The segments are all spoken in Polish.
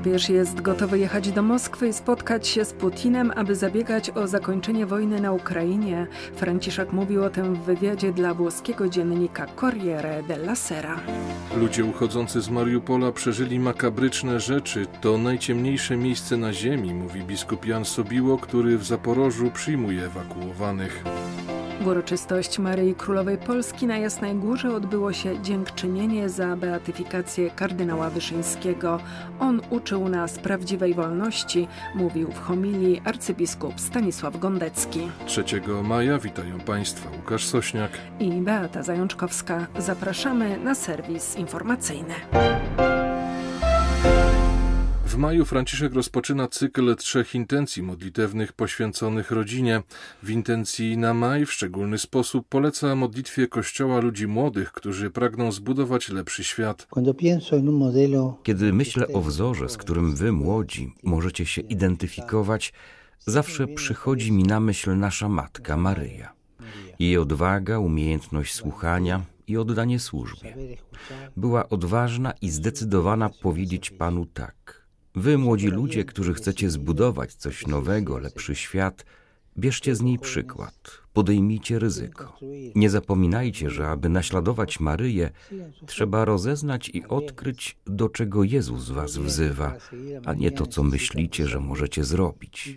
Papież jest gotowy jechać do Moskwy i spotkać się z Putinem, aby zabiegać o zakończenie wojny na Ukrainie. Franciszek mówił o tym w wywiadzie dla włoskiego dziennika Corriere della Sera. Ludzie uchodzący z Mariupola przeżyli makabryczne rzeczy. To najciemniejsze miejsce na ziemi, mówi biskup Jan Sobiło, który w Zaporożu przyjmuje ewakuowanych. Uroczystość Maryi Królowej Polski na Jasnej Górze odbyło się dziękczynienie za beatyfikację kardynała Wyszyńskiego. On uczył nas prawdziwej wolności, mówił w homilii arcybiskup Stanisław Gondecki. 3 maja witają Państwa Łukasz Sośniak i Beata Zajączkowska. Zapraszamy na serwis informacyjny. W maju Franciszek rozpoczyna cykl trzech intencji modlitewnych poświęconych rodzinie. W intencji na maj w szczególny sposób poleca modlitwie Kościoła ludzi młodych, którzy pragną zbudować lepszy świat. Kiedy myślę o wzorze, z którym wy młodzi możecie się identyfikować, zawsze przychodzi mi na myśl nasza matka Maryja. Jej odwaga, umiejętność słuchania i oddanie służbie. Była odważna i zdecydowana powiedzieć Panu tak Wy, młodzi ludzie, którzy chcecie zbudować coś nowego, lepszy świat, bierzcie z niej przykład, podejmijcie ryzyko. Nie zapominajcie, że aby naśladować Maryję, trzeba rozeznać i odkryć, do czego Jezus was wzywa, a nie to, co myślicie, że możecie zrobić.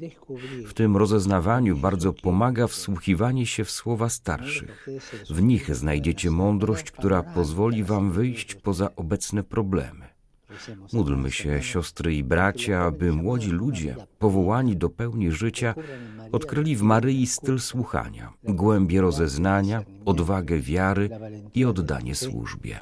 W tym rozeznawaniu bardzo pomaga wsłuchiwanie się w słowa starszych. W nich znajdziecie mądrość, która pozwoli wam wyjść poza obecne problemy. Módlmy się, siostry i bracia, aby młodzi ludzie, powołani do pełni życia, odkryli w Maryi styl słuchania, głębie rozeznania, odwagę wiary i oddanie służbie.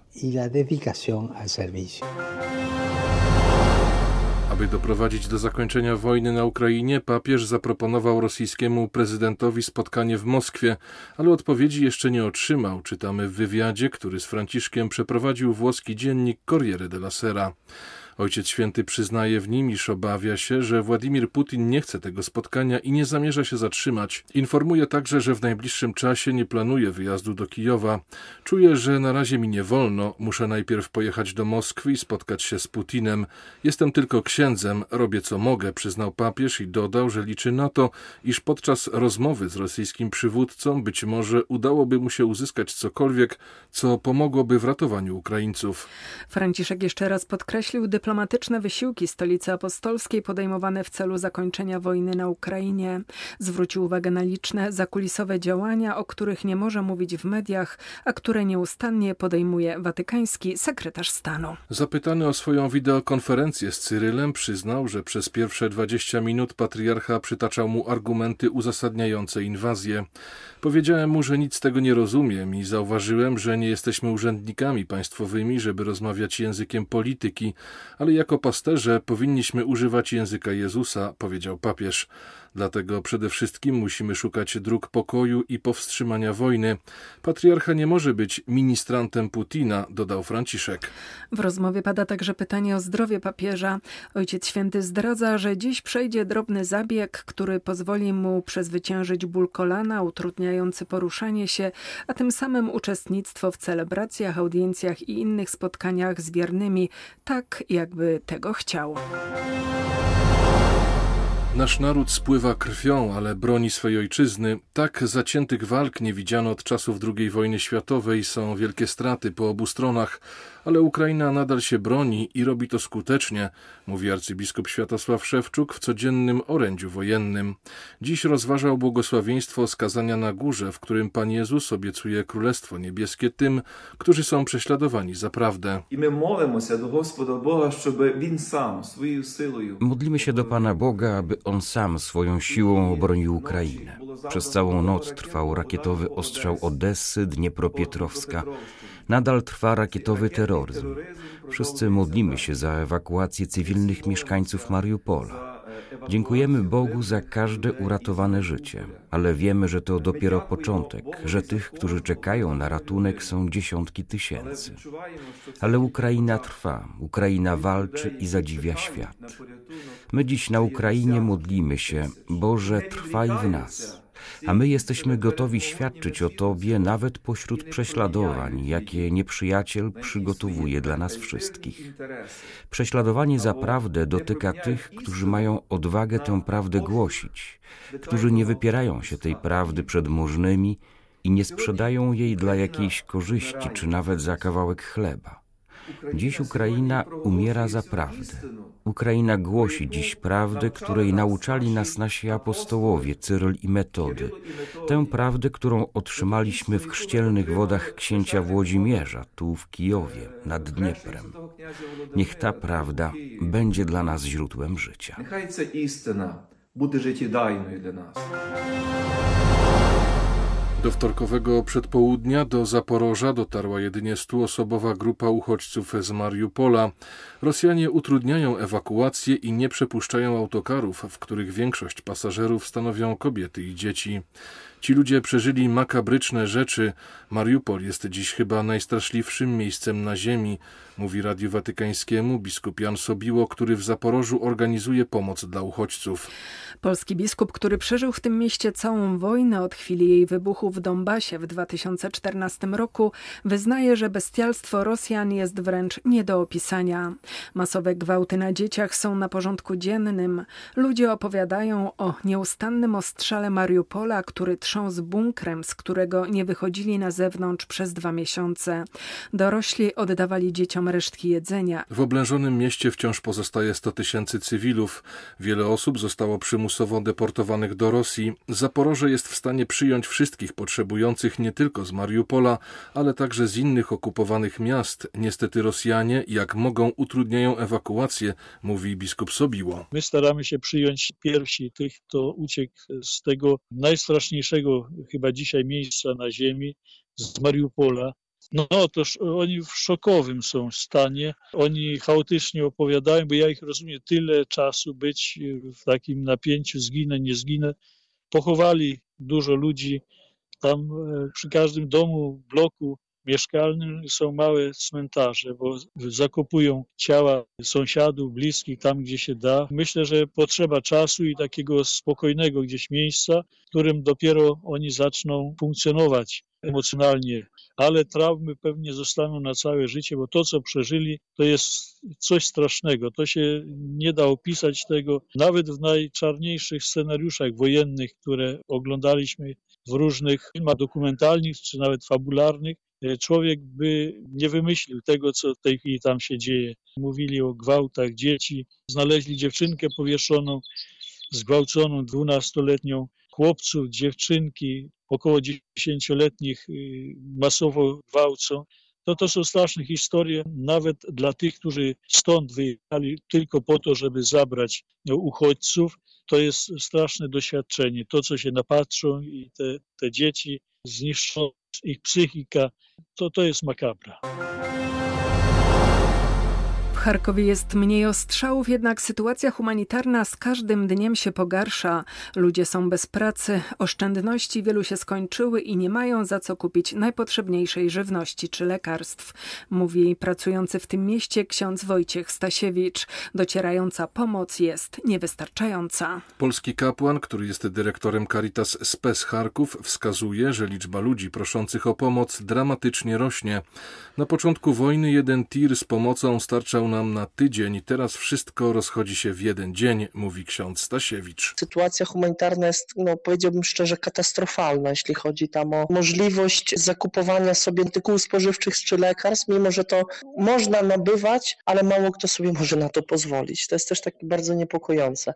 Aby doprowadzić do zakończenia wojny na Ukrainie, papież zaproponował rosyjskiemu prezydentowi spotkanie w Moskwie, ale odpowiedzi jeszcze nie otrzymał, czytamy w wywiadzie, który z Franciszkiem przeprowadził włoski dziennik Corriere della Sera. Ojciec Święty przyznaje w nim, iż obawia się, że Władimir Putin nie chce tego spotkania i nie zamierza się zatrzymać. Informuje także, że w najbliższym czasie nie planuje wyjazdu do Kijowa. Czuje, że na razie mi nie wolno, muszę najpierw pojechać do Moskwy i spotkać się z Putinem. Jestem tylko księdzem, robię co mogę, przyznał papież i dodał, że liczy na to, iż podczas rozmowy z rosyjskim przywódcą być może udałoby mu się uzyskać cokolwiek, co pomogłoby w ratowaniu Ukraińców. Franciszek jeszcze raz podkreślił dyplomatyczne wysiłki stolicy apostolskiej podejmowane w celu zakończenia wojny na Ukrainie. Zwrócił uwagę na liczne zakulisowe działania, o których nie może mówić w mediach, a które nieustannie podejmuje watykański sekretarz stanu. Zapytany o swoją wideokonferencję z Cyrylem, przyznał, że przez pierwsze 20 minut patriarcha przytaczał mu argumenty uzasadniające inwazję. Powiedziałem mu, że nic z tego nie rozumiem i zauważyłem, że nie jesteśmy urzędnikami państwowymi, żeby rozmawiać językiem polityki, ale jako pasterze powinniśmy używać języka Jezusa, powiedział papież. Dlatego przede wszystkim musimy szukać dróg pokoju i powstrzymania wojny. Patriarcha nie może być ministrantem Putina, dodał Franciszek. W rozmowie pada także pytanie o zdrowie papieża. Ojciec Święty zdradza, że dziś przejdzie drobny zabieg, który pozwoli mu przezwyciężyć ból kolana, utrudniający poruszanie się, a tym samym uczestnictwo w celebracjach, audiencjach i innych spotkaniach z wiernymi, tak jakby tego chciał. Nasz naród spływa krwią, ale broni swej ojczyzny. Tak zaciętych walk nie widziano od czasów II wojny światowej. Są wielkie straty po obu stronach ale Ukraina nadal się broni i robi to skutecznie, mówi arcybiskup Światosław Szewczuk w codziennym orędziu wojennym. Dziś rozważał błogosławieństwo skazania na górze, w którym Pan Jezus obiecuje Królestwo Niebieskie tym, którzy są prześladowani za prawdę. Modlimy się do Pana Boga, aby On sam swoją siłą obronił Ukrainę. Przez całą noc trwał rakietowy ostrzał Odessy, Dniepropietrowska. Nadal trwa rakietowy terroryzm. Wszyscy modlimy się za ewakuację cywilnych mieszkańców Mariupola. Dziękujemy Bogu za każde uratowane życie, ale wiemy, że to dopiero początek, że tych, którzy czekają na ratunek, są dziesiątki tysięcy. Ale Ukraina trwa, Ukraina walczy i zadziwia świat. My dziś na Ukrainie modlimy się, Boże, trwaj w nas. A my jesteśmy gotowi świadczyć o Tobie nawet pośród prześladowań, jakie nieprzyjaciel przygotowuje dla nas wszystkich. Prześladowanie za prawdę dotyka tych, którzy mają odwagę tę prawdę głosić, którzy nie wypierają się tej prawdy przed możnymi i nie sprzedają jej dla jakiejś korzyści czy nawet za kawałek chleba. Dziś Ukraina umiera za prawdę. Ukraina głosi dziś prawdę, której nauczali nas nasi apostołowie Cyryl i Metody. Tę prawdę, którą otrzymaliśmy w chrzcielnych wodach księcia Włodzimierza, tu w Kijowie, nad Dnieprem. Niech ta prawda będzie dla nas źródłem życia. Niechaj ta istina będzie życiodajną dla nas. Do wtorkowego przedpołudnia do Zaporoża dotarła jedynie stuosobowa grupa uchodźców z Mariupola. Rosjanie utrudniają ewakuację i nie przepuszczają autokarów, w których większość pasażerów stanowią kobiety i dzieci. Ci ludzie przeżyli makabryczne rzeczy. Mariupol jest dziś chyba najstraszliwszym miejscem na ziemi, mówi Radiu Watykańskiemu biskup Jan Sobiło, który w Zaporożu organizuje pomoc dla uchodźców. Polski biskup, który przeżył w tym mieście całą wojnę od chwili jej wybuchu w Donbasie w 2014 roku, wyznaje, że bestialstwo Rosjan jest wręcz nie do opisania. Masowe gwałty na dzieciach są na porządku dziennym. Ludzie opowiadają o nieustannym ostrzale Mariupola, który trząsł bunkrem, z którego nie wychodzili na zewnątrz przez dwa miesiące. Dorośli oddawali dzieciom resztki jedzenia. W oblężonym mieście wciąż pozostaje 100 tysięcy cywilów. Wiele osób zostało przymusowo deportowanych do Rosji. Zaporoże jest w stanie przyjąć wszystkich potrzebujących nie tylko z Mariupola, ale także z innych okupowanych miast. Niestety Rosjanie, jak mogą, utrudniają ewakuację, mówi biskup Sobiło. My staramy się przyjąć pierwsi tych, kto uciekł z tego najstraszniejszego chyba dzisiaj miejsca na ziemi, z Mariupola. No otóż oni w szokowym są stanie. Oni chaotycznie opowiadają, bo ja ich rozumiem, tyle czasu być w takim napięciu, zginę, nie zginę. Pochowali dużo ludzi. Tam e, przy każdym domu, bloku mieszkalnym są małe cmentarze, bo zakopują ciała sąsiadów, bliskich tam, gdzie się da. Myślę, że potrzeba czasu i takiego spokojnego gdzieś miejsca, w którym dopiero oni zaczną funkcjonować emocjonalnie, ale traumy pewnie zostaną na całe życie, bo to, co przeżyli, to jest coś strasznego. To się nie da opisać tego nawet w najczarniejszych scenariuszach wojennych, które oglądaliśmy w różnych filmach dokumentalnych czy nawet fabularnych. Człowiek by nie wymyślił tego, co w tej chwili tam się dzieje. Mówili o gwałtach dzieci, znaleźli dziewczynkę powieszoną, zgwałconą dwunastoletnią, chłopców, dziewczynki, około dziesięcioletnich masowo gwałcą. To to są straszne historie, nawet dla tych, którzy stąd wyjechali tylko po to, żeby zabrać uchodźców. To jest straszne doświadczenie. To, co się napatrzą i te, te dzieci zniszczą ich psychika, to, to jest makabra. Charkowie jest mniej ostrzałów, jednak sytuacja humanitarna z każdym dniem się pogarsza. Ludzie są bez pracy, oszczędności wielu się skończyły i nie mają za co kupić najpotrzebniejszej żywności czy lekarstw, mówi pracujący w tym mieście ksiądz Wojciech Stasiewicz. Docierająca pomoc jest niewystarczająca. Polski kapłan, który jest dyrektorem Caritas Spes Charków, wskazuje, że liczba ludzi proszących o pomoc dramatycznie rośnie. Na początku wojny jeden tir z pomocą starczał nam na tydzień, teraz wszystko rozchodzi się w jeden dzień, mówi ksiądz Stasiewicz. Sytuacja humanitarna jest, no powiedziałbym szczerze, katastrofalna, jeśli chodzi tam o możliwość zakupowania sobie artykułów spożywczych czy lekarstw, mimo że to można nabywać, ale mało kto sobie może na to pozwolić. To jest też takie bardzo niepokojące.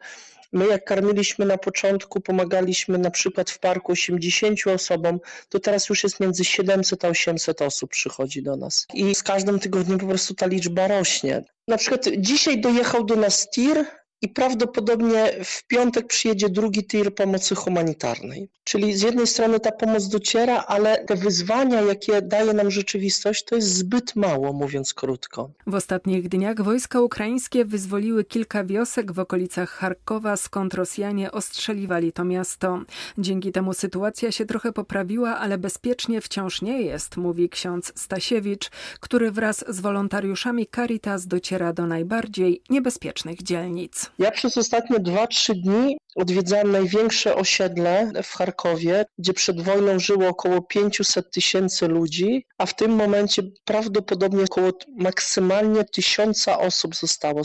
My jak karmiliśmy na początku, pomagaliśmy na przykład w parku 80 osobom, to teraz już jest między 700 a 800 osób przychodzi do nas. I z każdym tygodniem po prostu ta liczba rośnie. Na przykład dzisiaj dojechał do nas tir i prawdopodobnie w piątek przyjedzie drugi tir pomocy humanitarnej. Czyli z jednej strony ta pomoc dociera, ale te wyzwania, jakie daje nam rzeczywistość, to jest zbyt mało, mówiąc krótko. W ostatnich dniach wojska ukraińskie wyzwoliły kilka wiosek w okolicach Charkowa, skąd Rosjanie ostrzeliwali to miasto. Dzięki temu sytuacja się trochę poprawiła, ale bezpiecznie wciąż nie jest, mówi ksiądz Stasiewicz, który wraz z wolontariuszami Caritas dociera do najbardziej niebezpiecznych dzielnic. Ja przez ostatnie 2-3 dni odwiedzałem największe osiedle w Charkowie, gdzie przed wojną żyło około 500 tysięcy ludzi, a w tym momencie prawdopodobnie około maksymalnie tysiąca osób zostało.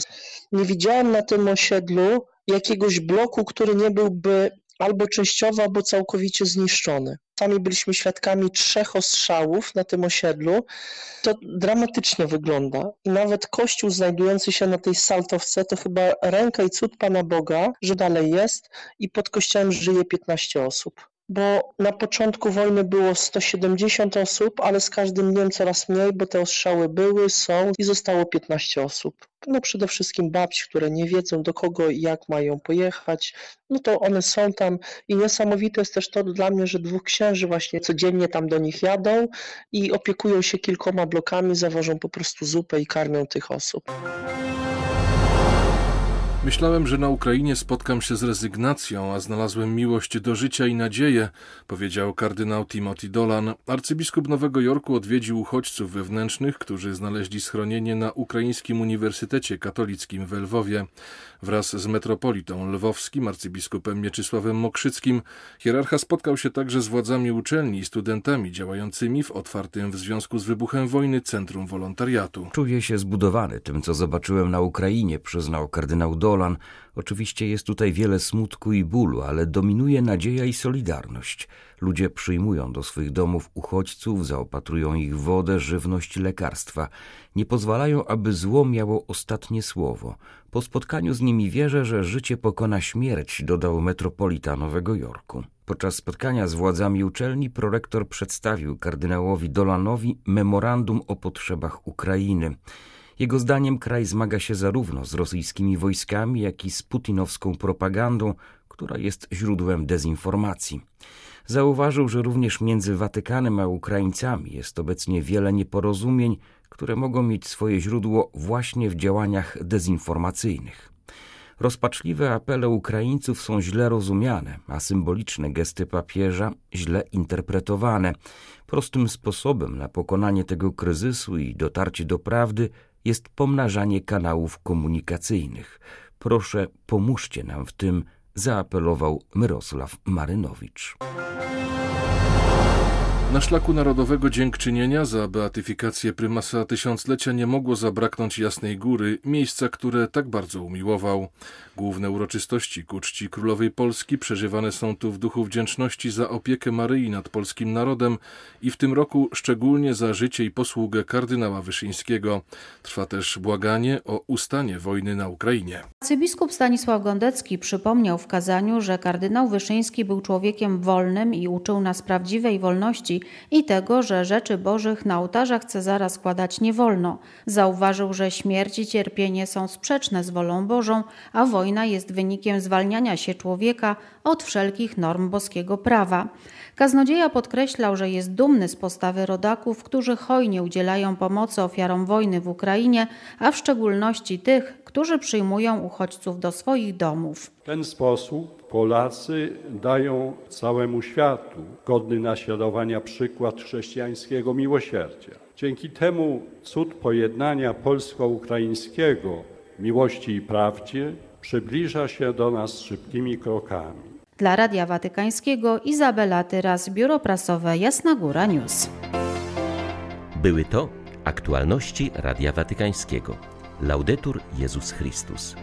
Nie widziałem na tym osiedlu jakiegoś bloku, który nie byłby albo częściowo, albo całkowicie zniszczony. Sami byliśmy świadkami trzech ostrzałów na tym osiedlu. To dramatycznie wygląda. I nawet kościół znajdujący się na tej saltowce to chyba ręka i cud Pana Boga, że dalej jest i pod kościołem żyje 15 osób bo na początku wojny było 170 osób, ale z każdym dniem coraz mniej, bo te ostrzały były, są i zostało 15 osób. No przede wszystkim babci, które nie wiedzą do kogo i jak mają pojechać, no to one są tam i niesamowite jest też to dla mnie, że dwóch księży właśnie codziennie tam do nich jadą i opiekują się kilkoma blokami, zawożą po prostu zupę i karmią tych osób. Myślałem, że na Ukrainie spotkam się z rezygnacją, a znalazłem miłość do życia i nadzieję, powiedział kardynał Timothy Dolan. Arcybiskup Nowego Jorku odwiedził uchodźców wewnętrznych, którzy znaleźli schronienie na Ukraińskim Uniwersytecie Katolickim w Lwowie. Wraz z metropolitą lwowskim, arcybiskupem Mieczysławem Mokrzyckim, hierarcha spotkał się także z władzami uczelni i studentami działającymi w otwartym w związku z wybuchem wojny Centrum Wolontariatu. Czuję się zbudowany tym, co zobaczyłem na Ukrainie, przyznał kardynał Dolan. Oczywiście jest tutaj wiele smutku i bólu, ale dominuje nadzieja i solidarność. Ludzie przyjmują do swych domów uchodźców, zaopatrują ich wodę, żywność lekarstwa. Nie pozwalają, aby zło miało ostatnie słowo. Po spotkaniu z nimi wierzę, że życie pokona śmierć, dodał metropolita Nowego Jorku. Podczas spotkania z władzami uczelni prorektor przedstawił kardynałowi Dolanowi memorandum o potrzebach Ukrainy. Jego zdaniem kraj zmaga się zarówno z rosyjskimi wojskami, jak i z putinowską propagandą, która jest źródłem dezinformacji. Zauważył, że również między Watykanem a Ukraińcami jest obecnie wiele nieporozumień, które mogą mieć swoje źródło właśnie w działaniach dezinformacyjnych. Rozpaczliwe apele Ukraińców są źle rozumiane, a symboliczne gesty papieża źle interpretowane. Prostym sposobem na pokonanie tego kryzysu i dotarcie do prawdy jest pomnażanie kanałów komunikacyjnych. Proszę, pomóżcie nam w tym, zaapelował Mirosław Marynowicz. Na szlaku narodowego dziękczynienia za beatyfikację prymasa tysiąclecia nie mogło zabraknąć Jasnej Góry, miejsca, które tak bardzo umiłował. Główne uroczystości ku czci Królowej Polski przeżywane są tu w duchu wdzięczności za opiekę Maryi nad polskim narodem i w tym roku szczególnie za życie i posługę kardynała Wyszyńskiego. Trwa też błaganie o ustanie wojny na Ukrainie. Arcybiskup Stanisław Gondecki przypomniał w kazaniu, że kardynał Wyszyński był człowiekiem wolnym i uczył nas prawdziwej wolności i tego, że rzeczy Bożych na ołtarzach Cezara składać nie wolno. Zauważył, że śmierć i cierpienie są sprzeczne z wolą Bożą, a wojna jest wynikiem zwalniania się człowieka od wszelkich norm boskiego prawa. Kaznodzieja podkreślał, że jest dumny z postawy rodaków, którzy hojnie udzielają pomocy ofiarom wojny w Ukrainie, a w szczególności tych, którzy przyjmują uchodźców do swoich domów. W ten sposób Polacy dają całemu światu godny naśladowania przykład chrześcijańskiego miłosierdzia. Dzięki temu cud pojednania polsko-ukraińskiego, miłości i prawdzie przybliża się do nas szybkimi krokami. Dla Radia Watykańskiego Izabela Tyras, Biuro Prasowe Jasna Góra News. Były to aktualności Radia Watykańskiego. Laudetur Jezus Chrystus.